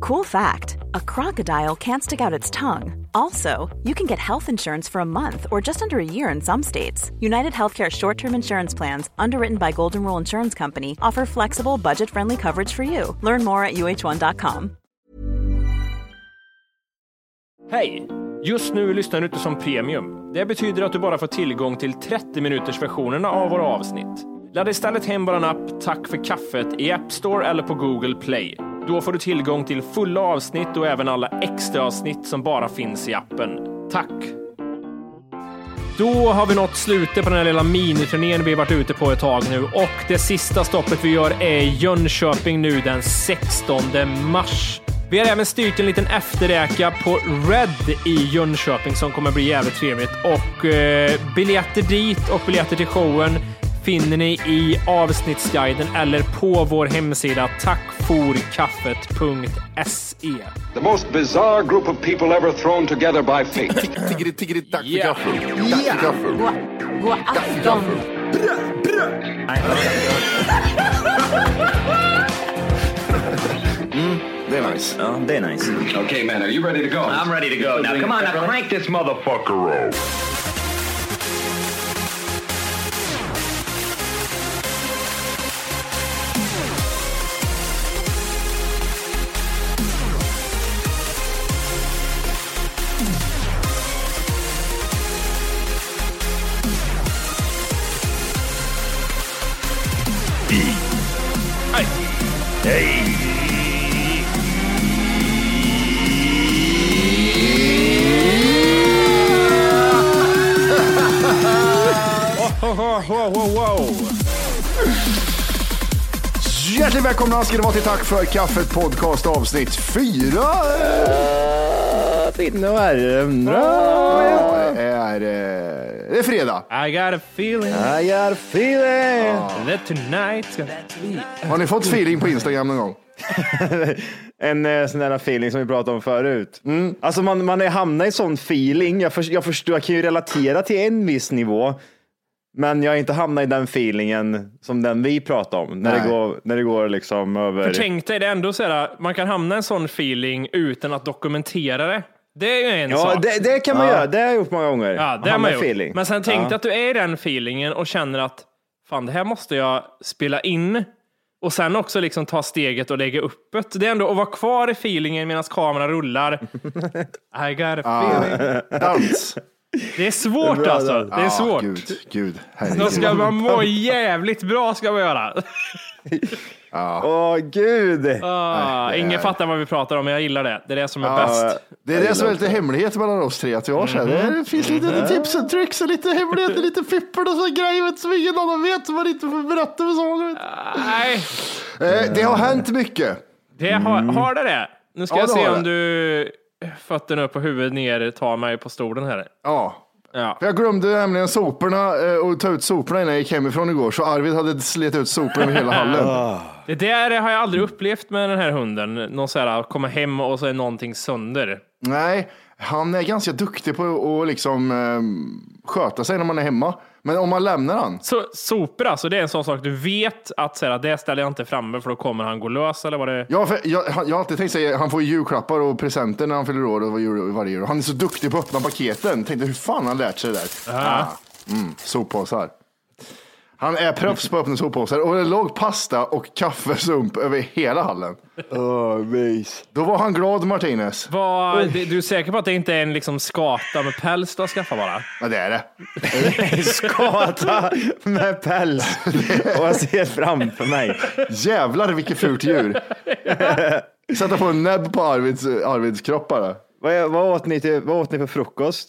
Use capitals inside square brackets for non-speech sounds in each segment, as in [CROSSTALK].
Cool fact a crocodile can't stick out its tongue. Also, you can get health insurance for a month or just under a year in some states. United Healthcare short term insurance plans, underwritten by Golden Rule Insurance Company, offer flexible, budget friendly coverage for you. Learn more at uh1.com. Hej! Just nu lyssnar du inte som premium. Det betyder att du bara får tillgång till 30 minuters versionerna av våra avsnitt. Ladda istället hem vår app Tack för kaffet i App Store eller på Google Play. Då får du tillgång till fulla avsnitt och även alla extra avsnitt som bara finns i appen. Tack! Då har vi nått slutet på den här lilla miniturnén vi varit ute på ett tag nu och det sista stoppet vi gör är Jönköping nu den 16 mars. Vi har även styrt en liten efterräka på Red i Jönköping som kommer bli jävligt trevligt och eh, biljetter dit och biljetter till showen finner ni i avsnittsguiden eller på vår hemsida tackforkaffet.se. The most bizarre group of people ever thrown together by fate. Tiggeri, tiggeri, tack för Ja. gaffel. Tack för gaffel. God afton! Det är nice. Ja, det är nice. okay, man, are you ready to go? I'm ready to go. Now, come on, now crank this motherfucker up. Wow, wow, wow, wow. Hjärtligt välkomna ska det vara till Tack för kaffet podcast avsnitt fyra. Finna värmra. Ja, det är, eh, det är fredag. I got a feeling I got a feeling. that tonight's gonna be... Har ni fått feeling på Instagram någon gång? [LAUGHS] En eh, sån där feeling som vi pratade om förut. Alltså man, man är hamnar i sån feeling. Jag, för, jag förstår, jag kan ju relatera till en viss nivå. Men jag har inte hamnat i den feelingen som den vi pratar om. När, det går, när det går liksom över. För tänk dig, det är ändå så här, man kan hamna i en sån feeling utan att dokumentera det. Det är ju en Ja, sak. det, det kan man göra. Det har jag gjort många gånger. Ja, det har man gjort. feeling. Men sen tänk Ja. att du är i den feelingen och känner att fan, det här måste jag spela in. Och sen också liksom ta steget och lägga upp det. Det är ändå att vara kvar i feelingen medan kameran rullar. [LAUGHS] I got a feeling. Dans. Det är svårt Det är alltså. Det är Ja, svårt. Gud, gud. Då ska man må [LAUGHS] jävligt bra ska man göra. [LAUGHS] Åh gud. Ah, ingen fattar vad vi pratar om, men jag gillar det. Det är det som är bäst. Det är det som är lite hemlighet mellan oss tre. Att vi har så här, Mhm. Det finns lite tips och tricks och lite hemligheter, [LAUGHS] lite fippel och så grejer som ingen annan vet. Som man inte får berätta för så. Nej, Eh, det har hänt mycket. det har, har det det. Nu ska Ja, jag se om det. du fötterna upp och huvudet ner tar mig på stolen här. Ja. Ja. För Jag glömde nämligen soporna eh, och ta ut soporna innan jag gick hemifrån igår. Så Arvid hade slet ut soporna över hela hallen. Det där har jag aldrig upplevt med den här hunden. Någon så här, komma hem och så är någonting sönder. Nej, han är ganska duktig på att liksom, eh, sköta sig när man är hemma. Men om man lämnar han. Så sopor alltså, det är en sån sak du vet att så här, det ställer jag inte framme för då kommer han gå lös eller vad det Ja, för jag, han- jag har alltid tänkt säga han får ju julklappar och presenter när han fyller år och jul- varje jul. Han är så duktig på att öppna paketen. Tänkte hur fan har han lärt sig det där? Ah. Mm, soppåsar. Han är proffs på att öppna soppåsar och det låg pasta och kaffesump över hela hallen. Åh, mys. Då var han glad Martinez. Det, du är säker på att det inte är en liksom skata med päls du har skaffat bara? Ja, det är det. [LAUGHS] Skata med päls. Och jag ser framför mig. Jävlar vilket fult djur. Sätta på en näbb på Arvids, Arvids kropp bara. Vad, vad, åt ni till, vad åt ni för frukost?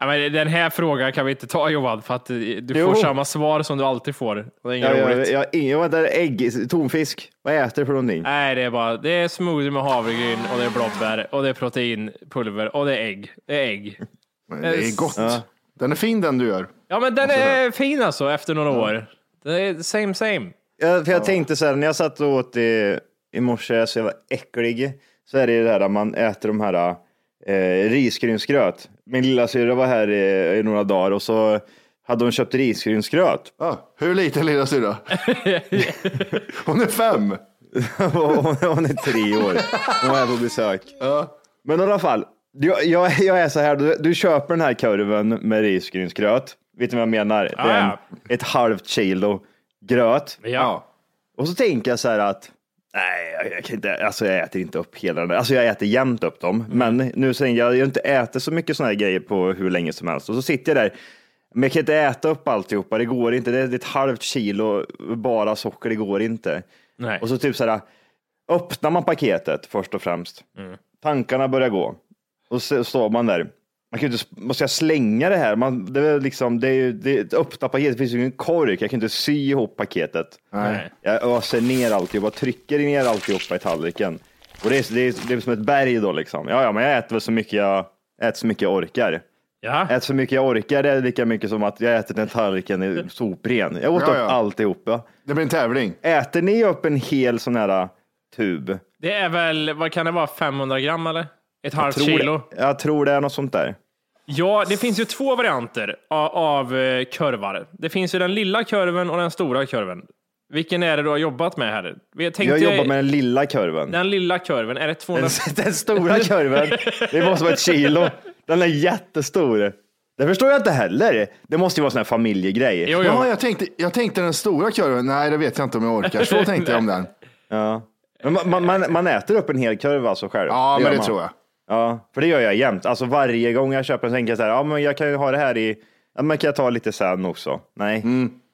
Ja, men den här frågan kan vi inte ta Johan, för att eh, du Jo. får samma svar som du alltid får. Och det är inget Jag, jag, roligt. jag, jag, jag, jag, ägg, tonfisk. Vad äter du för någonting? Nej, det är bara det är smoothie med havregryn och det är blåbär och det är proteinpulver och det är ägg. Det är ägg. Men det är gott. Ja. Den är fin den du gör. Ja, men den är fin alltså efter några år. Det är same same. Jag, för jag tänkte så här, när jag satt och åt i, i morse så jag var äcklig, så är det ju det här att man äter de här eh, risgrynsgröt. Min lilla syra var här i, i några dagar och så hade hon köpt risgrynsgröt. Ja, hur liten lilla syrra? [LAUGHS] Hon är fem. [LAUGHS] hon, hon är tre år. Hon var här på besök. Men i alla fall, jag, jag, jag är så här, du, du köper den här korven med risgrynsgröt. Vet du vad jag menar? Det är en, Ja, ett halvt kilo gröt. Ja. Och så tänker jag så här att nej, jag, kan inte, alltså jag äter inte upp hela den. Alltså jag äter jämt upp dem, men nu säger jag, jag har inte ätit så mycket sådana här grejer på hur länge som helst. Och så sitter jag där, men jag kan inte äta upp alltihopa, det går inte. Det är ett halvt kilo bara socker, det går inte. Nej. Och så typ så här, öppnar man paketet först och främst. Tankarna börjar gå. Och så står man där. Man kan ju inte, måste jag slänga det här? Man, det, är liksom, det är ju det är ett öppna paket, det finns ju ingen kork. Jag kan inte sy ihop paketet. Nej. Jag öser ner alltihop och trycker ner alltihopa i tallriken. Och det är, det, är, det är som ett berg då liksom. Ja, ja, men jag äter väl så mycket jag, äter så mycket jag orkar. Ja. Äter så mycket jag orkar, det är lika mycket som att jag äter den tallriken i sopren. Jag åt Ja, upp ja. alltihopa. Det blir en tävling. Äter ni upp en hel sån här tub? Det är väl, vad kan det vara, 500 gram eller? Ett halvt kilo? Det, jag tror det är något sånt där. Ja, det finns ju två varianter av, av eh, kurvar. Det finns ju den lilla kurven och den stora kurven. Vilken är det du har jobbat med här? Jag, tänkte, Jag jobbar med den lilla kurven. den lilla kurven. Är det 200? Den, [LAUGHS] den stora kurven, det måste vara ett kilo. Den är jättestor. Det förstår jag inte heller. Det måste ju vara sån här familjegrej. Jo, jo. Ja, jag tänkte, jag tänkte den stora kurven. Nej, det vet jag inte om jag orkar. Så [LAUGHS] tänkte jag om den. Ja. Men man, man- man, äter upp en hel kurv alltså själv? Ja, gör men det man. tror jag. Ja, för det gör jag jämt. Alltså varje gång jag köper en så tänker jag så här, ja men jag kan ju ha det här i, ja men kan jag ta lite sen också? Nej.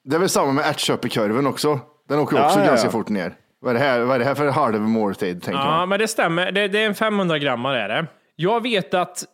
Det är väl samma med ärtköpekurven också. Den åker Ja, också ja, ganska ja. fort ner. Vad är det här, vad är det här för halv måltid? Tänker Ja, man. men det stämmer. Det, det är en 500 grammar är det. Jag vet att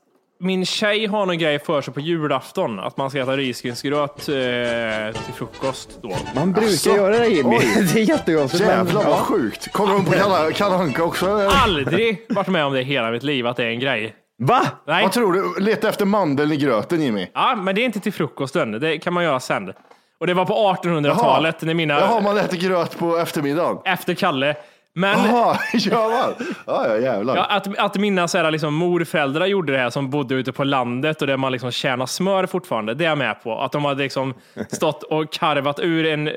min tjej har någon grej för sig på julafton, att man ska äta risgrynsgröt eh, till frukost då. Man brukar Asså? göra det Jimmy. Oj. [LAUGHS] Det är jättekonstigt. Jävlar vad sjukt. Kollar hon på Kalle Kalle Anka också? Aldrig varit med om det i hela mitt liv, att det är en grej. Va? Nej. Vad tror du? Leta efter mandeln i gröten Jimmy. Ja, men det är inte till frukosten. Det kan man göra sen. Och det var på 1800-talet när mina... Jaha, man äter gröt på eftermiddagen. Efter Kalle. Men Jaha, gör man? Ja, ja jävlar. ja, att, att mina så här, liksom, morföräldrar gjorde det här som bodde ute på landet och där man liksom tjänar smör fortfarande, det är jag med på. Att de hade liksom [LAUGHS] stått och karvat ur en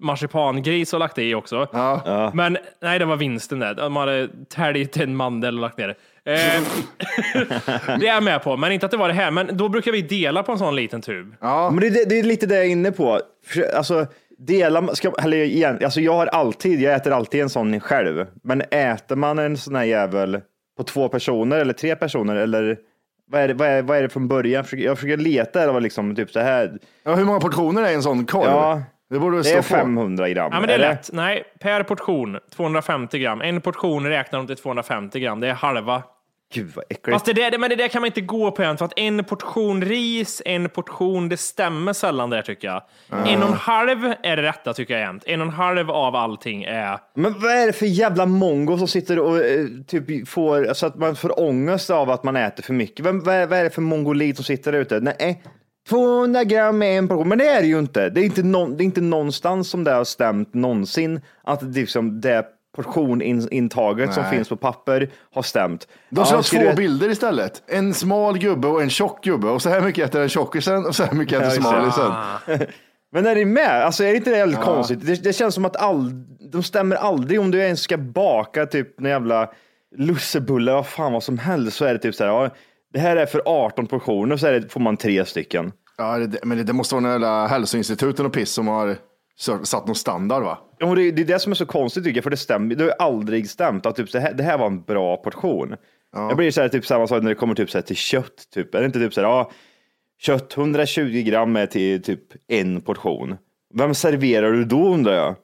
marsipangris och lagt det i också. Ja. Men nej, det var vinsten där. De hade täljt en mandel och lagt ner det. Eh, [LAUGHS] det är jag med på, men inte att det var det här. Men då brukar vi dela på en sån liten tub. Men det, det, det är lite det jag är inne på. Alltså, dela, ska, eller igen, alltså jag har alltid, jag äter alltid en sån själv. Men äter man en sån här jävel på två personer eller tre personer eller vad är det, vad är, vad är det från början? Jag försöker, leta, det var liksom typ så här. Ja, hur många portioner är en sån korv? Ja, det borde Det är på. 500 gram. Ja, men det är eller? lätt. Nej, per portion 250 gram. En portion räknar de till 250 gram. Det är halva. Gud vad äckligt. Fast det där, men det där kan man inte gå på än, för att en portion ris, en portion, det stämmer sällan där tycker jag. En och en halv är det rätta tycker jag jämt. En och en halv av allting är... Men vad är det för jävla mongo som sitter och eh, typ får, så att man får ångest av att man äter för mycket? Vem, vad, är, vad är det för mongolit som sitter där ute? Nej, 200 gram är en portion, men det är det ju inte. Det är inte, någon, det är inte någonstans som det har stämt någonsin att det, liksom, det portionintaget som finns på papper har stämt. De Ja, ha två du- bilder istället. En smal gubbe och en tjock gubbe. Och så här mycket äter den tjockisen och så här mycket äter Ja, det. smalisen. [LAUGHS] Men är det med? Alltså är det inte det jävligt konstigt? Det, det känns som att all, de stämmer aldrig om du ens ska baka typ en jävla lussebullar, vad fan vad som helst, så är det typ så här, ja, det här är för 18 portioner, så är det, får man tre stycken. Ja, det, men det, det måste vara några jävla hälsoinstituten och piss som har så- satt någon standard va? Ja, det, det är det som är så konstigt tycker jag, för det stämmer, det har aldrig stämt att typ, så här, det här var en bra portion. Jag blir så här, typ samma sak när det kommer typ, så här, till kött, typ. är det inte typ så här, ja, kött 120 gram är till typ en portion. Vem serverar du då undrar jag?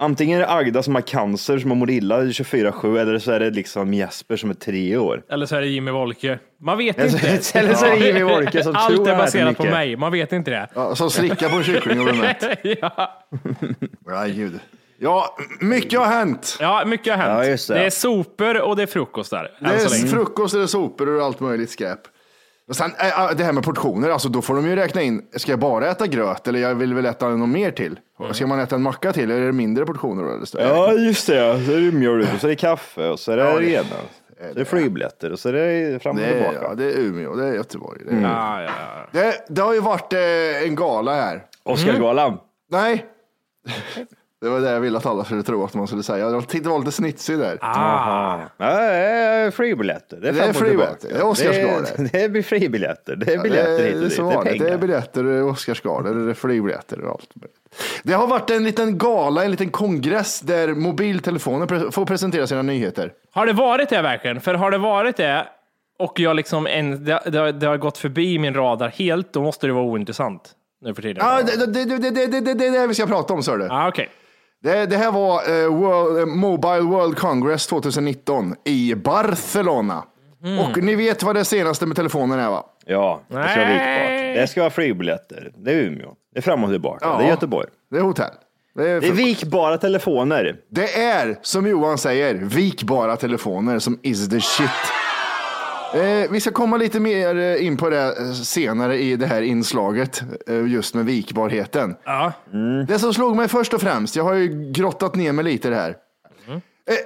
Antingen är det Agda som har cancer, som har mått illa 24-7, eller så är det liksom Jesper som är tre år. Eller så är det Jimmy Wolke. Man vet Eller inte. så- [LAUGHS] eller så är det Jimmy Wolke som [LAUGHS] Allt tror är baserat på mig. Man vet inte det. Ja, som slickar på en kyckling och blir mätt. [LAUGHS] ja. Ja, gud. Ja, mycket har hänt. ja, mycket har hänt. Ja, just det. är sopor och det är frukost där. Det är frukost, det är sopor och allt möjligt skräp. Och sen äh, det här med portioner, alltså då får de ju räkna in, ska jag bara äta gröt eller jag vill väl äta något mer till? Ska man äta en macka till, är det mindre portioner då? Eller så? Ja, just det. Så är det mjölk, och så är det kaffe, och så är det Ja, det- rena. Så är det flygbiljetter, och så är det fram och Det tillbaka. ja, det är Umeå, det är Göteborg. Det, är, Ja, ja, ja. det, det har ju varit eh, en gala här. Oscarsgalan. Nej, det var det jag ville att alla skulle tro att man skulle säga. Jag tyckte det var lite snitsig där. Ah. Nej, fribiljetter. Det är, det är fribiljetter. Det är Oscarsgalor. Det, blir fribiljetter. Det är biljetter ja, det, hit och dit. Det är, pengar. det är biljetter, Oscarsgalor, det fribiljetter och allt. Det har varit en liten gala, en liten kongress där mobiltelefoner får presentera sina nyheter. Har det varit det verkligen? För har det varit det och jag liksom en, det, det, det har gått förbi min radar helt, då måste det vara ointressant nu för tiden. Ah, det är det, det, det, det, vi ska prata om, sa du. Ah, okay. Det, det här var eh, World, eh, Mobile World Congress 2019 i Barcelona. Och ni vet vad det senaste med telefonen är va? Ja, det ska vara Nej. vikbart. Det ska vara fribiljetter. Det är Umeå. Det är fram och tillbaka. Ja. Det är Göteborg. Det är hotell. Det är, Det är vikbara telefoner. det är som Johan säger, vikbara telefoner som is the shit. Eh, vi ska komma lite mer eh, in på det eh, senare i det här inslaget, eh, just med vikbarheten. Ja. Det som slog mig först och främst, jag har ju grottat ner mig lite i det här.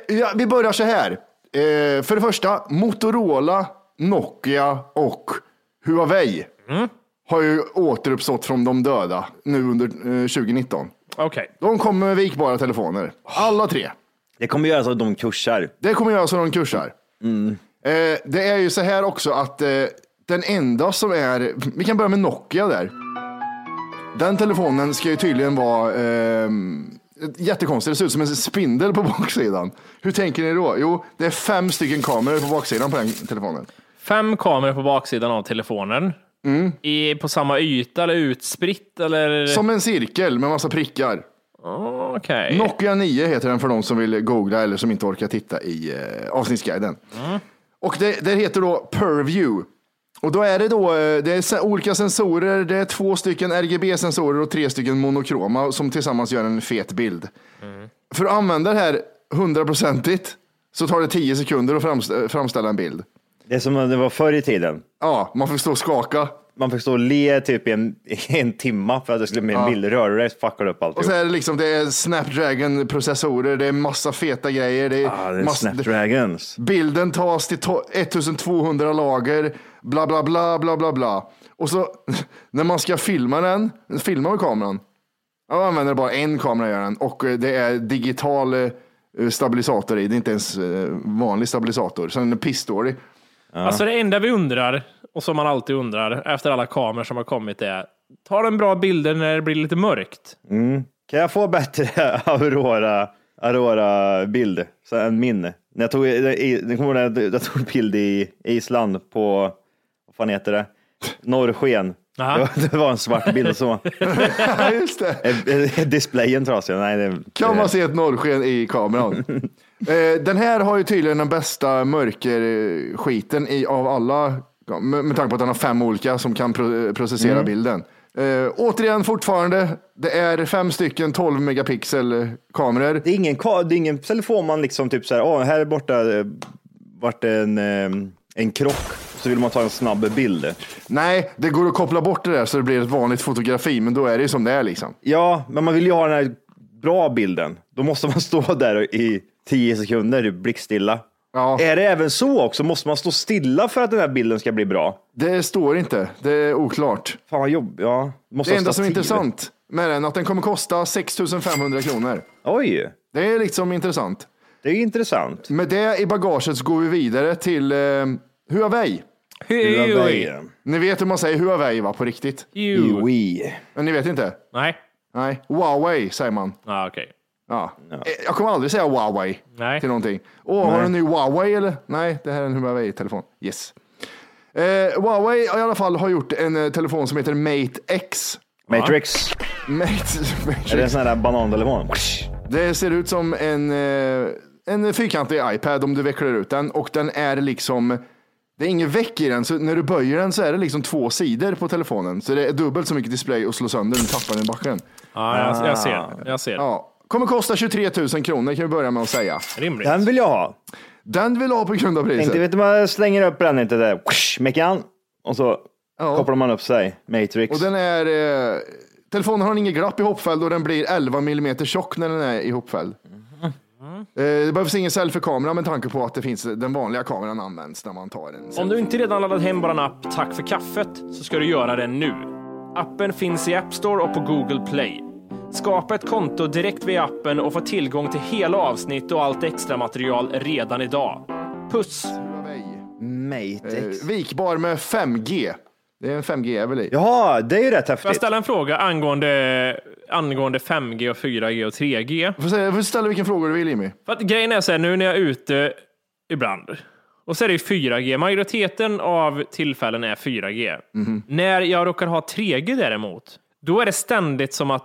Eh, ja, vi börjar så här. Eh, för det första, Motorola, Nokia och Huawei har ju återuppstått från de döda nu under eh, 2019. Okej. De kommer med vikbara telefoner, alla tre. Det kommer göras av de kursar. Det kommer göra så de kursar. Eh, det är ju så här också att eh, den enda som är, vi kan börja med Nokia där. Den telefonen ska ju tydligen vara eh, jättekonstigt, det ser ut som en spindel på [LAUGHS] baksidan. Hur tänker ni då? Jo, det är fem stycken kameror på baksidan på den telefonen. Fem kameror på baksidan av telefonen. I, på samma yta eller utspritt eller? Som en cirkel med massa prickar. Okej. Nokia 9 heter den för de som vill googla eller som inte orkar titta i eh, avsnittsguiden. Och det, det heter då Purview. Och då är det då, eh, det är olika sensorer, det är två stycken RGB-sensorer och tre stycken monokroma som tillsammans gör en fet bild. För att använda det här hundraprocentigt så tar det 10 sekunder att framst- framställa en bild. Det är som det var förr i tiden. Ja, man får stå och skaka. Man fick stå och le typ i en, [LAUGHS] i en timma för att det skulle bli en bild. Rör du dig så fuckar du upp Och alltihop. så är det liksom, det är Snapdragon-processorer, det är massa feta grejer. Det är, Ah, det är Snapdragons. Bilden tas till to- 1200 lager, bla bla bla bla bla bla. Och så [LAUGHS] när man ska filma den, filma med kameran. Jag använder bara en kamera gör den och eh, det är digital eh, stabilisator i. Det är inte ens eh, vanlig stabilisator. Så den är pissdålig. Alltså det enda vi undrar, och som man alltid undrar efter alla kameror som har kommit är, tar den bra bilder när det blir lite mörkt? Kan jag få bättre [LAUGHS] Aurora, Aurora bild så än min? När jag tog, jag kommer när jag tog bild i Island på, vad fan heter det? Norrsken. Aha. Det var en svart bild så. [LAUGHS] Ja, just det. Är- är Displayen trasig? Nej, det, Kan man se ett norrsken i kameran. [LAUGHS] Eh, Den här har ju tydligen den bästa mörkerskiten i, av alla, med, med tanke på att den har fem olika som kan pro, processera bilden. Eh, återigen fortfarande, det är fem stycken 12 megapixel kameror. Det är ingen, ka- det är ingen telefon man liksom typ så här, åh, här borta eh, vart en, eh, en krock. Så vill man ta en snabb bild. Nej, det går att koppla bort det där så det blir ett vanligt fotografi, men då är det ju som det är liksom. Ja, men man vill ju ha den här bra bilden. Då måste man [LAUGHS] stå där i tio sekunder blickstilla. Ja. Är det även så också? Måste man stå stilla för att den här bilden ska bli bra? Det står inte, det är oklart. Fan vad jobb. Ja, måste Det enda som är intressant med den är att den kommer kosta 6 500 kronor. Oj, Det är liksom intressant. det är intressant. Med det i bagaget så går vi vidare till eh, Huawei. Huawei. Ni vet hur man säger Huawei va, på riktigt? Huawei. Men ni vet inte? Nej. Nej, Huawei säger man. Ah, okej. Ja. Eh, Jag kommer aldrig säga Huawei Nej. till någonting. Åh, har du en ny Huawei eller? Nej, det här är en Huawei-telefon. Yes. Eh, Huawei i alla fall har gjort en eh, telefon som heter Mate X. Matrix. [LAUGHS] Mate, Är det en sån här banantelefon? Det ser ut som en, eh, en fyrkantig iPad om du vecklar ut den och den är liksom det är ingen väck i den, så när du böjer den så är det liksom två sidor på telefonen. Så det är dubbelt så mycket display och slå sönder den tappar den i backen. Ja, jag, jag ser. Jag ser. Ja. Kommer kosta 23 000 kronor kan vi börja med att säga. Rimligt. Den vill jag ha. Den vill du ha på grund av priset. Tänkte, vet du, man slänger upp den inte där, meckan, och så Ja. kopplar man upp sig, Matrix. Och den är, eh, telefonen har ingen glapp i hoppfälld och den blir 11 mm tjock när den är ihopfälld. Eh, det behövs ingen selfie-kamera med tanke på att det finns, den vanliga kameran används när man tar en Om du inte redan laddat hem vår app Tack för kaffet så ska du göra det nu. Appen finns i App Store och på Google Play. Skapa ett konto direkt via appen och få tillgång till hela avsnitt och allt extra material redan idag. Puss! Matrix. Eh, vikbar med 5G. Det är en 5G är väl i? Jaha, det är ju rätt Får jag häftigt. ställa en fråga angående, angående 5G och 4G och 3G? Du får, får ställa vilken fråga du vill Jimmy. För att grejen är så här, nu när jag är ute ibland och så är det ju 4G. Majoriteten av tillfällen är 4G. När jag råkar ha 3G däremot, då är det ständigt som att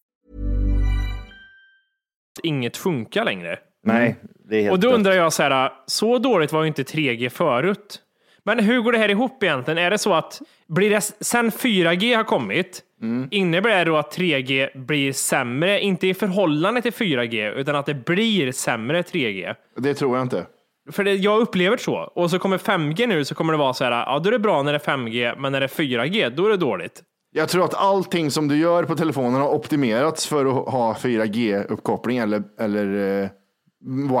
Inget funkar längre. Nej, det är helt Och då dött. undrar jag så här, så dåligt var ju inte 3G förut. Men hur går det här ihop egentligen? Är det så att blir det, sen 4G har kommit, innebär det då att 3G blir sämre, inte i förhållande till 4G, utan att det blir sämre 3G? Det tror jag inte. För det, jag upplever så. Och så kommer 5G nu, så kommer det vara så här, ja då är det bra när det är 5G, men när det är 4G, då är det dåligt. Jag tror att allting som du gör på telefonen har optimerats för att ha 4G-uppkoppling eller, eller eh,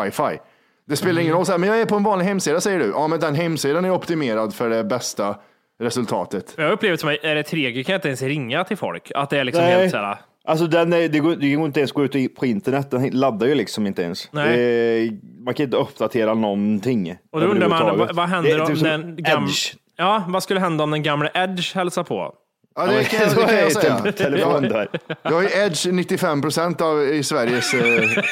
wifi. Det spelar ingen roll, så här, men jag är på en vanlig hemsida säger du. Ja, men den hemsidan är optimerad för det bästa resultatet. Jag upplever det som att är det 3G kan jag inte ens ringa till folk. Att det är liksom Nej. helt så här, Alltså den är, det, går, det går inte ens att gå ut på internet, den laddar ju liksom inte ens. Nej. Det, man kan inte uppdatera någonting. Och då undrar man, vad, vad händer Det om typ den gamla... Edge. Ja, vad skulle hända om den gamla Edge hälsar på? Ja, det kan, jag- det [LAUGHS] kan är jag säga. telefon där. Jag har ju Edge 95 procent av i Sveriges eh,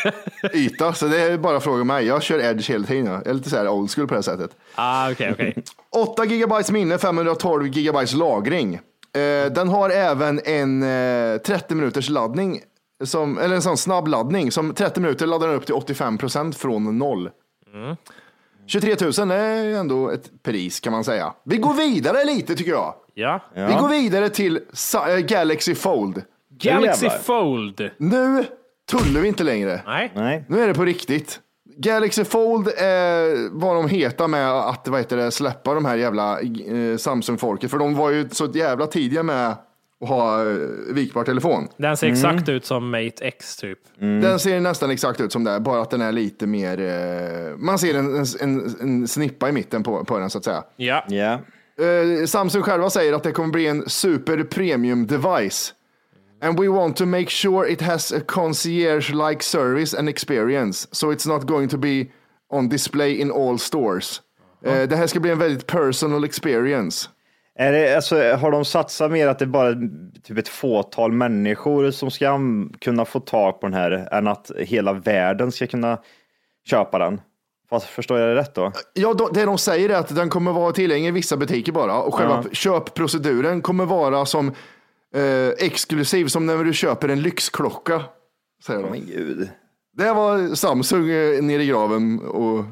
yta, så det är bara fråga mig. Jag kör Edge hela tiden. Jag är lite så här old school på det sättet. Ah, okej, okej. 8 gigabytes minne, 512 gigabytes lagring. Eh, den har även en eh, 30 minuters laddning, som, eller en sån snabb laddning. Som 30 minuter laddar den upp till 85 procent från noll. 23 000 är ändå ett pris kan man säga. Vi går vidare lite tycker jag. Ja. Vi går vidare till eh, Galaxy Fold. Galaxy. Fold. Nu tullar vi inte längre. Nej. Nej. Nu är det på riktigt. Galaxy Fold eh, var de heta med att vad heter det, släppa de här jävla eh, Samsung-folket. För de var ju så jävla tidiga med att ha eh, vikbar telefon. Den ser exakt ut som Mate X typ. Den ser nästan exakt ut som det, bara att den är lite mer... Eh, man ser en, en, en snippa i mitten på, på den så att säga. Ja. Ja. Eh, Samsung själva säger att det kommer bli en super premium device. And we want to make sure it has a concierge-like service and experience. So it's not going to be on display in all stores. Eh, det här ska bli en väldigt personal experience. Är det, alltså, har de satsat mer att det är bara typ ett fåtal människor som ska kunna få tag på den här än att hela världen ska kunna köpa den? Fast förstår jag det rätt då? Ja, det de säger är att den kommer vara tillgänglig i vissa butiker bara och själva köpproceduren kommer vara som eh, exklusiv som när du köper en lyxklocka. Säger de. Men gud. Det var Samsung eh, nere i graven och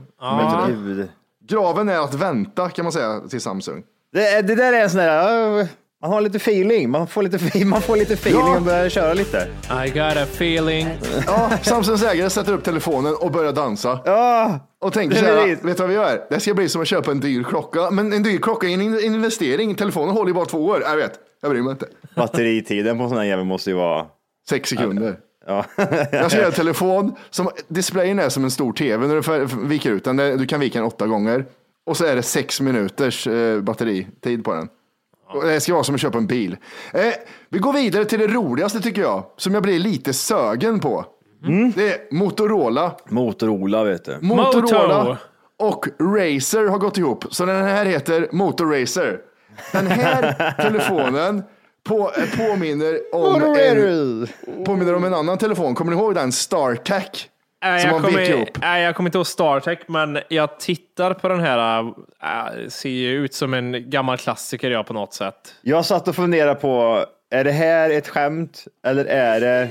gud. graven är att vänta kan man säga till Samsung. Det, det där är en sån där, Man har lite feeling. Man får lite, man får lite feeling Ja. och börjar köra lite. I got a feeling. Ja, Samsungs ägare sätter upp telefonen och börjar dansa. Ja, Och tänker så är här, det. vet du vad vi gör? Det ska bli som att köpa en dyr klocka. Men en dyr klocka är en in- investering. Telefonen håller ju bara två år. Jag vet, jag bryr mig inte. batteritiden på en sån här jävel måste ju vara... Sex sekunder. Ja. Jag ska göra en telefon, som, displayen är som en stor tv när du viker ut den. Du kan vika den åtta gånger. Och så är det sex minuters eh, batteritid på den. Och det ska vara som att köpa en bil. Eh, vi går vidare till det roligaste tycker jag, som jag blir lite sögen på. Det är Motorola. Motorola vet du. Motorola Moto. och Razer har gått ihop. Så den här heter Motor-Razer. Den här [LAUGHS] telefonen på, påminner, om en, påminner om en annan telefon. Kommer ni ihåg den? StarTech? Nej, jag, kommer, nej, jag kommer inte ihåg StarTech, men jag tittar på den här. Äh, ser ju ut som en gammal klassiker jag på något sätt. Jag satt och funderade på, är det här ett skämt eller är det...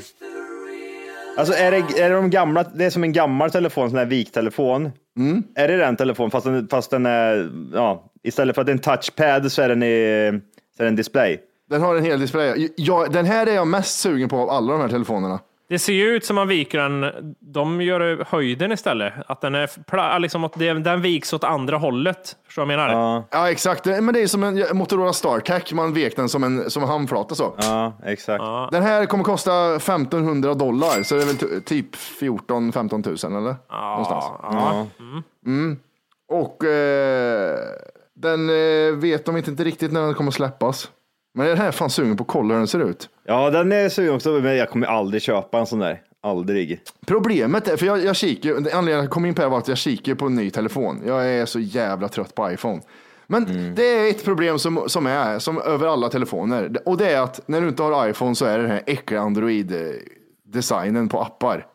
Alltså är det, är det de gamla, det är som en gammal telefon, sån här viktelefon. Mm. Är det den telefon fast den, fast den är, ja, istället för att det är en touchpad så är den, i, så är det en display. Den har en hel display. Jag, den här är jag mest sugen på av alla de här telefonerna. Det ser ju ut som man viker den. De gör höjden istället. Att den är pla- liksom att den viks åt andra hållet. Förstår du vad jag menar? Ja, exakt. Det- Men det är som en Motorola StarTech. Man vek den som en, som en handflata så. Ja, exakt. Den här kommer kosta 1500 dollar, så det är väl typ 14-15 tusen eller? Någonstans. Ja. Mm. Och eh, den eh, vet de inte riktigt när den kommer släppas. Men den här är fan sugen på att kolla hur den ser ut. Ja, den är sugen också, men jag kommer aldrig köpa en sån där. Aldrig. Problemet är, för jag, jag kikar, anledningen till att jag kom in på det var att jag kikar på en ny telefon. Jag är så jävla trött på iPhone. Men det är ett problem som, som är, som över alla telefoner. Och det är att när du inte har iPhone så är det den här äckliga Android-designen på appar.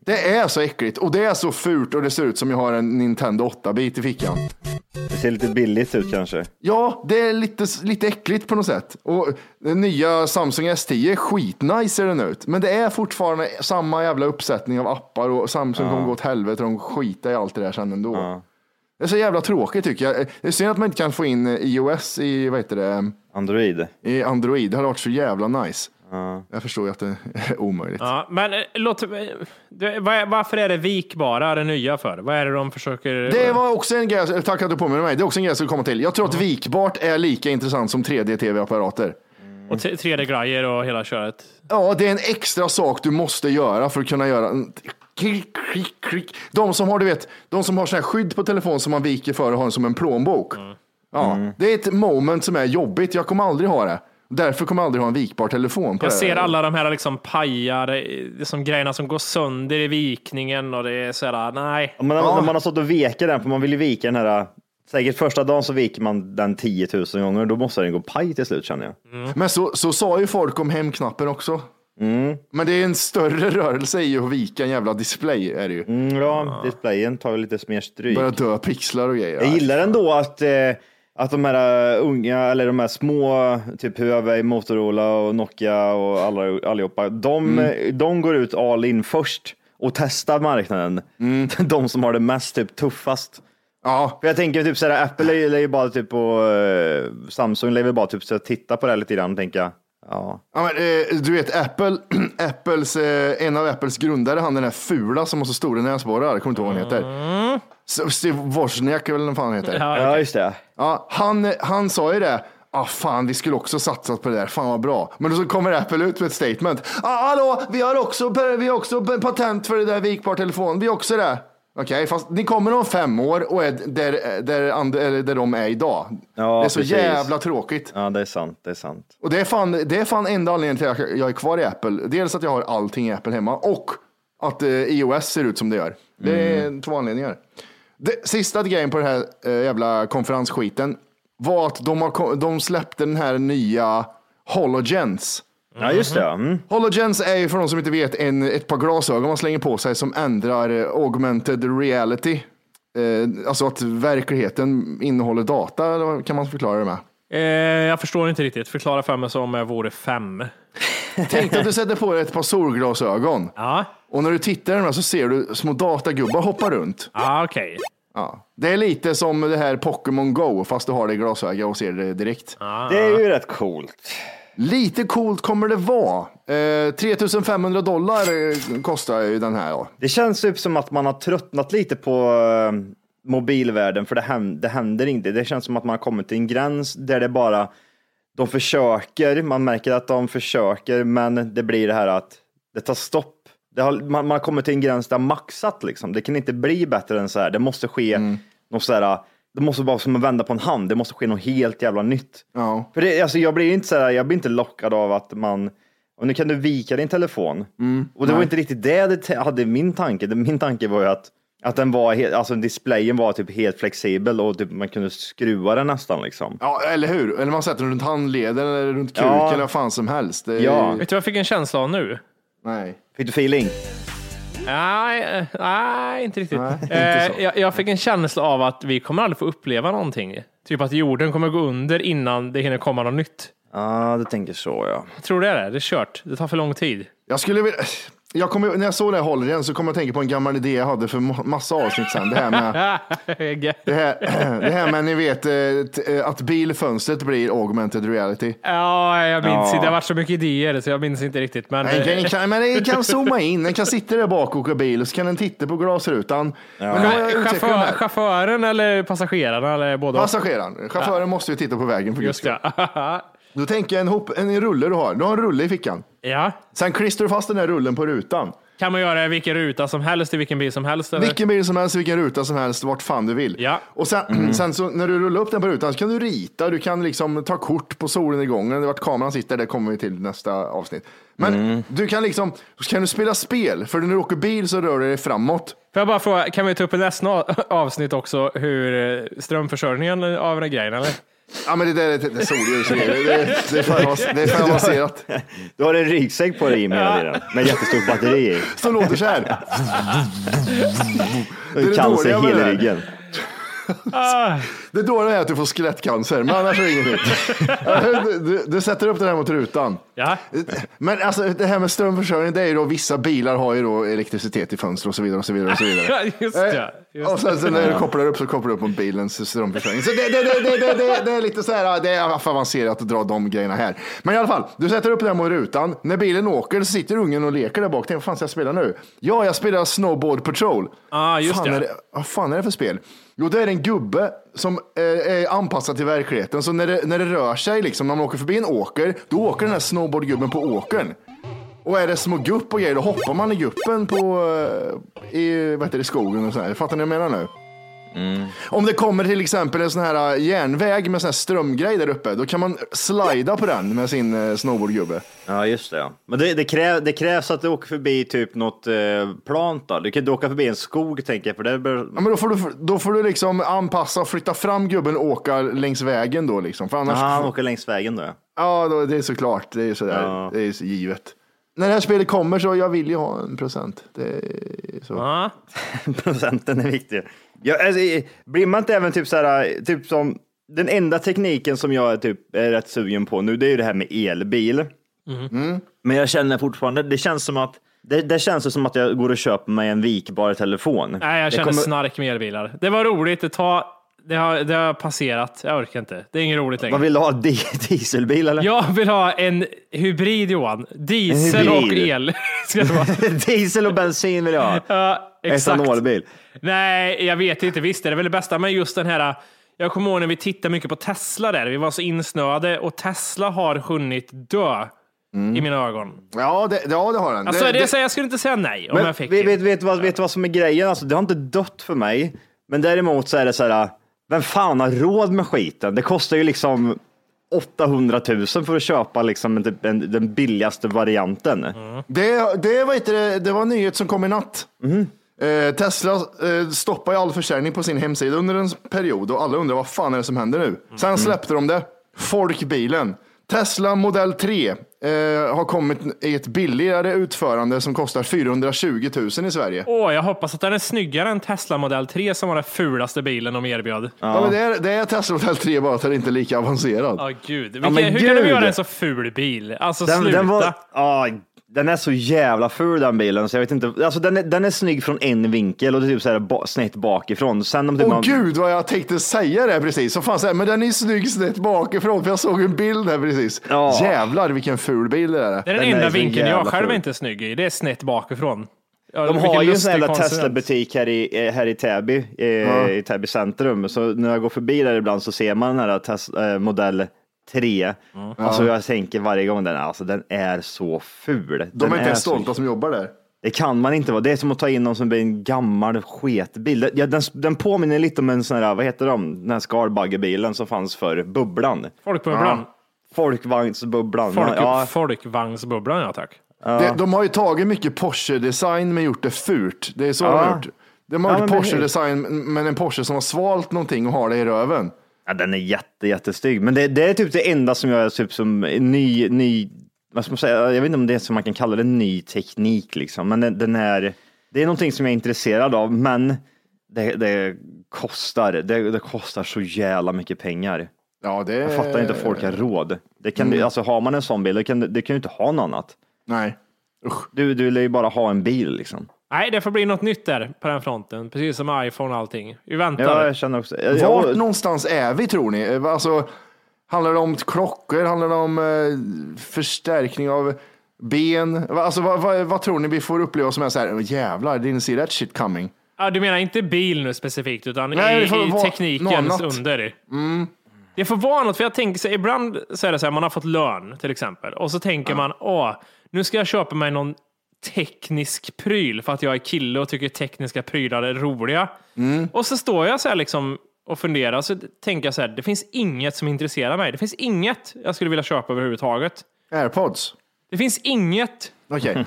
Det är så äckligt och det är så fult och det ser ut som jag har en Nintendo 8-bit i fickan. Det ser lite billigt ut kanske. Ja, det är lite, lite äckligt på något sätt. Och den nya Samsung S10, skitnice ser den ut. Men det är fortfarande samma jävla uppsättning av appar och Samsung kommer gå åt helvete och de skiter i allt det där sen ändå. Det är så jävla tråkigt tycker jag. Det är synd att man inte kan få in iOS i, vad heter det, Android. i Android. Det hade varit så jävla nice. Jag förstår ju att det är omöjligt. Ja, men eh, låt, eh, varför är det vikbara det nya för? Vad är det de försöker? Det var också en grej, tack att du påminner mig, det är också en grej jag skulle komma till. Jag tror att vikbart är lika intressant som 3D-tv-apparater. Och t- 3D-grejer och hela köret. Ja, det är en extra sak du måste göra för att kunna göra klick, klick, klick. De som har, du vet, de som har sån här skydd på telefon som man viker för och har den som en plånbok. Ja, det är ett moment som är jobbigt. Jag kommer aldrig ha det. Därför kommer jag aldrig ha en vikbar telefon. På Jag det. ser alla de här liksom pajar, det är som grejerna som går sönder i vikningen och det är sådär, nej. Om man, När man har stått och veket den, för man vill ju vika den här, säkert första dagen så viker man den 10 000 gånger, då måste den gå paj till slut känner jag. Men så, så sa ju folk om hemknappen också. Men det är en större [LAUGHS] rörelse i att vika en jävla display. Är det ju. Mm, ja, displayen tar ju lite mer stryk. Börjar dö pixlar och grejer. Jag gillar ändå att, eh, att de här eh, unga, eller de här små, typ Huawei, Motorola och Nokia och alla, allihopa, de, eh, de går ut all in först och testar marknaden. [LAUGHS] De som har det mest typ tuffast. Ja, För jag tänker typ såhär, Apple är ju bara typ på eh, Samsung lever bara typ så att titta på det här lite grann tänker jag. Ja. Ja, men, eh, du vet, Apple, [CLEARS THROAT] Apples, eh, en av Apples grundare, han den där fula som har så stora näsborrar, jag kommer inte ihåg vad han heter. Steve Wozniak eller vad fan heter. Ja, ja, just det. han, han sa ju det. Ah, fan, vi skulle också satsat på det där. Fan vad bra. Men då så kommer Apple ut med ett statement. Ah, hallå, vi har också, vi har också patent för det där vikbar telefon. Vi har också det. Okej, fast ni kommer om fem år och är där, där, and, där de är idag. Ja, det är så precis. jävla tråkigt. Ja, det är sant. Det är sant. Och det är, fan, det är fan enda anledningen till att jag är kvar i Apple. Dels att jag har allting i Apple hemma och att eh, iOS ser ut som det gör. Det är två anledningar. Det, sista grejen på den här eh, jävla konferensskiten var att de, har, de släppte den här nya Hologens. Ja, just det. Mm. Hologens är ju för de som inte vet en, ett par glasögon man slänger på sig som ändrar eh, augmented reality. Eh, alltså att verkligheten innehåller data, kan man förklara det med? Eh, jag förstår inte riktigt. Förklara för mig som om jag vore fem. Tänk att du sätter på dig ett par solglasögon. Ja, Och när du tittar i dem här så ser du små datagubbar hoppa runt. ah, okej. Ja. Det är lite som det här Pokémon Go, fast du har det i glasöga och ser det direkt. Det är ju rätt coolt. Lite coolt kommer det vara. Eh, 3500 dollar eh, kostar ju den här. Ja. Det känns typ som att man har tröttnat lite på eh, mobilvärlden, för det händer, det händer inte. Det känns som att man har kommit till en gräns där det bara, de försöker, man märker att de försöker, men det blir det här att det tar stopp. Det har, man, man har kommit till en gräns där maxat liksom. Det kan inte bli bättre än så här. Det måste ske Mm. något så här, det måste vara som att vända på en hand. Det måste ske något helt jävla nytt. Ja. För det, alltså, jag blir inte så här, jag blir inte lockad av att man, och nu kan du vika din telefon. och det var nej. inte riktigt det det te- hade min tanke. Min tanke var ju att, att den var helt, alltså displayen var typ helt flexibel och typ, man kunde skruva den nästan liksom. ja, eller hur? Eller man sätter den runt handleden eller runt kuken Ja. eller vad fan som helst. Det är- Ja. Vet du vad jag fick en känsla av nu? Nej. Fick du feeling? Nej, eh, nej inte riktigt. Nej, inte eh, så. jag, jag fick en känsla av att vi kommer aldrig få uppleva någonting. Typ att jorden kommer gå under innan det hinner komma något nytt. Ja, du tänker så ja. Jag tror det är det. Det är kört. Det tar för lång tid. Jag skulle vilja... Jag kommer, när jag såg det här håller igen så kommer jag att tänka på en gammal idé jag hade för ma- massa avsnitt sen. Det här med, [LAUGHS] det här, [CLEARS THROAT] det här med ni vet, eh, eh, att bilfönstret blir augmented reality. Ja, jag minns Ja. inte. Det har varit så mycket idéer så jag minns inte riktigt. Men, Den kan, kan, men den kan zooma in, den kan sitta där bak och åka bil och så kan den titta på glasrutan. Men utvecklat den chaufför, chauffören eller passagerarna eller båda? Passageraren, chauffören måste ju titta på vägen för Just guds skull. det. [LAUGHS] Då tänker jag en, hop, en rulle du har. Du har en rulle i fickan. Ja. Sen klistrar du fast den här rullen på rutan. Kan man göra vilken ruta som helst i vilken bil som helst? Eller? Vilken bil som helst, vilken ruta som helst, vart fan du vill. Ja. Och sen, [CLEARS THROAT] sen så när du rullar upp den på rutan så kan du rita, du kan liksom ta kort på solnedgången, vart kameran sitter, det kommer vi till i nästa avsnitt. Men du kan liksom, så kan du spela spel, för när du åker bil så rör du dig framåt. Får jag bara fråga, kan vi ta upp i nästa avsnitt också hur eh, strömförsörjningen av den här grejen eller? Ja men det där är det, det solljus, det, det, det är för det är avancerat. Du har en ryggsäck på dig Jimmy hela tiden, med jättestort batteri i. Så låter så här. Du har det cancer dåliga med det hela här. ryggen. Det dåliga är att du får skelettcancer, men annars är det ingenting. [LAUGHS] Du, du, du sätter upp den här mot rutan. Ja. Men alltså det här med strömförsörjning, det är ju då vissa bilar har ju då elektricitet i fönster och så vidare och så vidare. Och så vidare. [LAUGHS] Just Eh, det. Just och sen så när du kopplar upp så kopplar du upp mot bilens strömförsörjning. Så det, det, det, det, det, det, det är lite så här, det är för avancerat att dra de grejerna här. Men i alla fall, du sätter upp den här mot rutan. När bilen åker så sitter ungen och leker där bak. Tänk, vad fan ska jag spela nu? Ja, jag spelar Snowboard Patrol. Ah, just fan det. Är det. Vad fan är det för spel? Jo, det är en gubbe som eh, är anpassad till verkligheten. Så när det, när det rör sig, liksom, när man åker förbi en åker, då åker den här snowboardgubben på åkern. Och är det små gupp och grejer, då hoppar man i guppen på, eh, i, vad heter det, skogen och sådär. Fattar ni vad jag menar nu? Om det kommer till exempel en sån här eh, järnväg med sån här strömgrej där uppe, då kan man slida på den med sin eh, snowboardgubbe. Ja, just det. Ja. Men det, det, kräv, det krävs att du åker förbi typ något eh, plant då. Du kan inte åka förbi en skog tänker jag, för det bör... Ja, men då, får du, då får du liksom anpassa och flytta fram gubben och åka längs vägen då liksom. För annars, Aha, han åker längs vägen då. ja. Ja, då, det är såklart. Det är sådär. Ja. Det är så givet. När det här spelet kommer så jag vill ju ha en procent. Det är så. Ja. [LAUGHS] Procenten är viktig. Ja, alltså, blir man inte även typ så här, typ som den enda tekniken som jag är typ är rätt sugen på nu, det är ju det här med elbil. Mm. Men jag känner fortfarande, det känns som att det, det känns som att jag går och köper mig en vikbar telefon. Nej, jag känner kommer- snark med elbilar. Det var roligt. Det, tar, det, har, det har passerat. Jag orkar inte. Det är inget roligt längre. Vad vill du ha? Di- [LAUGHS] Dieselbil eller? Jag vill ha en hybrid Johan. Diesel En och hybrid. el. [LAUGHS] Ska det vara. [LAUGHS] Diesel och bensin vill jag ha. Ja, exakt. Etanolbil. Nej, jag vet inte. Visst är det väl det bästa, men just den här. Jag kommer ihåg när vi tittade mycket på Tesla där. Vi var så insnöade och Tesla har hunnit dö i mina ögon. Ja, det, ja, det har den. Alltså, det, det, det, så jag skulle inte säga nej om jag fick. vet, vet, vet, vad, vet vad som är grejen? Alltså, det har inte dött för mig. Men däremot så är det så här, vem fan har råd med skiten? Det kostar ju liksom 800 000 för att köpa liksom en, typ en, den billigaste varianten. det, det, vad det, det var en nyhet som kom i natt. Mhm. Eh, Tesla eh, stoppar ju all försäljning på sin hemsida under en period och alla undrar vad fan är det som händer nu. Sen Mm. släppte de det. Folkbilen. Tesla Model 3 eh, har kommit i ett billigare utförande som kostar 420 000 i Sverige. Åh, jag hoppas att den är snyggare än Tesla Model 3 som var den fulaste bilen de erbjöd. Ja. men det, är, det är Tesla Model 3 bara att den inte är lika avancerad. Ja, gud. Vilken, men hur kan de gud. göra en så ful bil? Alltså, sluta. den var, ja, Den är så jävla ful den bilen så jag vet inte. Alltså den är, den är snygg från en vinkel och det är typ så här ba, snett bakifrån. Sen om det Åh man, gud vad jag tänkte säga det precis. Så fan, så här, men den är snygg snett bakifrån för jag såg en bild här precis. Ja. Jävlar vilken ful bil det är. Det är den, Den är enda så vinkeln jag själv ful. är inte snygg i. Det är snett bakifrån. Ja, De har ju en sån jävla. Tesla-butik här i, eh, här i Täby, eh, i Täby centrum. Så när jag går förbi där ibland så ser man den här Tesla, eh, modell 3. Alltså jag tänker varje gång den, alltså den är så ful. De Den är inte ens så- stolta som jobbar där. Det kan man inte vara. Det är som att ta in någon som är en gammal sketbil. Ja, den, den påminner lite om en sån här, vad heter de, den här Skarbaggebilen som fanns för Bubblan. Folkbubblan. Folkvagnsbubblan. Folk, ja, Folkvagnsbubblan, ja tack. De, de har ju tagit mycket Porsche-design men gjort det fult. Det är så de har gjort. De har Ja, gjort men Porsche-design men en Porsche som har svalt någonting och har det i röven. Ja, den är jätte, jättestygg. Men det, det är typ det enda som jag är typ som ny, ny, vad ska man säga, jag vet inte om det är som man kan kalla det ny teknik liksom. Men den, den är, det är någonting som jag är intresserad av, men det, det kostar, det, det kostar så jävla mycket pengar. Ja, det Jag fattar inte att folk har råd. Det kan, alltså, har man en sån bil, det kan, det kan ju inte ha något annat. Nej. Usch. Du, du vill ju bara ha en bil liksom. Nej, det får bli något nytt där på den fronten. Precis som iPhone och allting. Vi väntar. Ja, jag känner också. Jag, Vart jag, någonstans är vi tror ni? Eh, Alltså, handlar det om klockor? Handlar det om eh, förstärkning av ben? Alltså, vad, vad, vad tror ni vi får uppleva som är så här, "Åh, jävlar, didn't see that shit coming? Ja, du menar inte bil nu specifikt, utan Nej, i, det får i vara teknikens under. Det får vara något, för jag tänker så ibland så är det så här, man har fått lön till exempel, och så tänker man, åh, nu ska jag köpa mig någon teknisk pryl för att jag är kille och tycker tekniska prylar är roliga. Och så står jag så här liksom och funderar, så tänker jag så här, det finns inget som intresserar mig. Det finns inget jag skulle vilja köpa överhuvudtaget. Airpods? Det finns inget. Okej.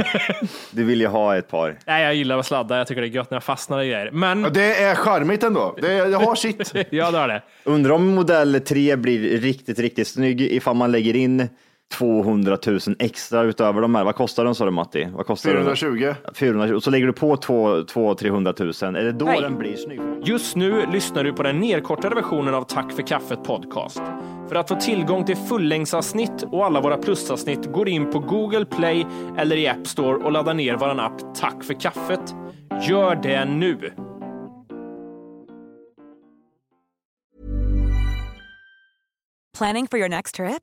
[LAUGHS] du vill ju ha ett par. Nej, jag gillar att sladda. Jag tycker det är gött när jag fastnar i grejer. Men, Ja, Det är charmigt ändå. Det, det har sitt. [LAUGHS] ja, det har det. Undrar om modell 3 blir riktigt, riktigt snygg ifall man lägger in 200 000 extra utöver de här. Vad kostar de sa du Matti? Vad kostar 420. Den? 420. Och så lägger du på 200 000 Är det då Nej. den blir snygg? Just nu lyssnar du på den nedkortade versionen av Tack för kaffet podcast. För att få tillgång till fullängdsavsnitt och alla våra plusavsnitt går in på Google Play eller i App Store och laddar ner vår app Tack för kaffet. Gör det nu! Planning for your next trip?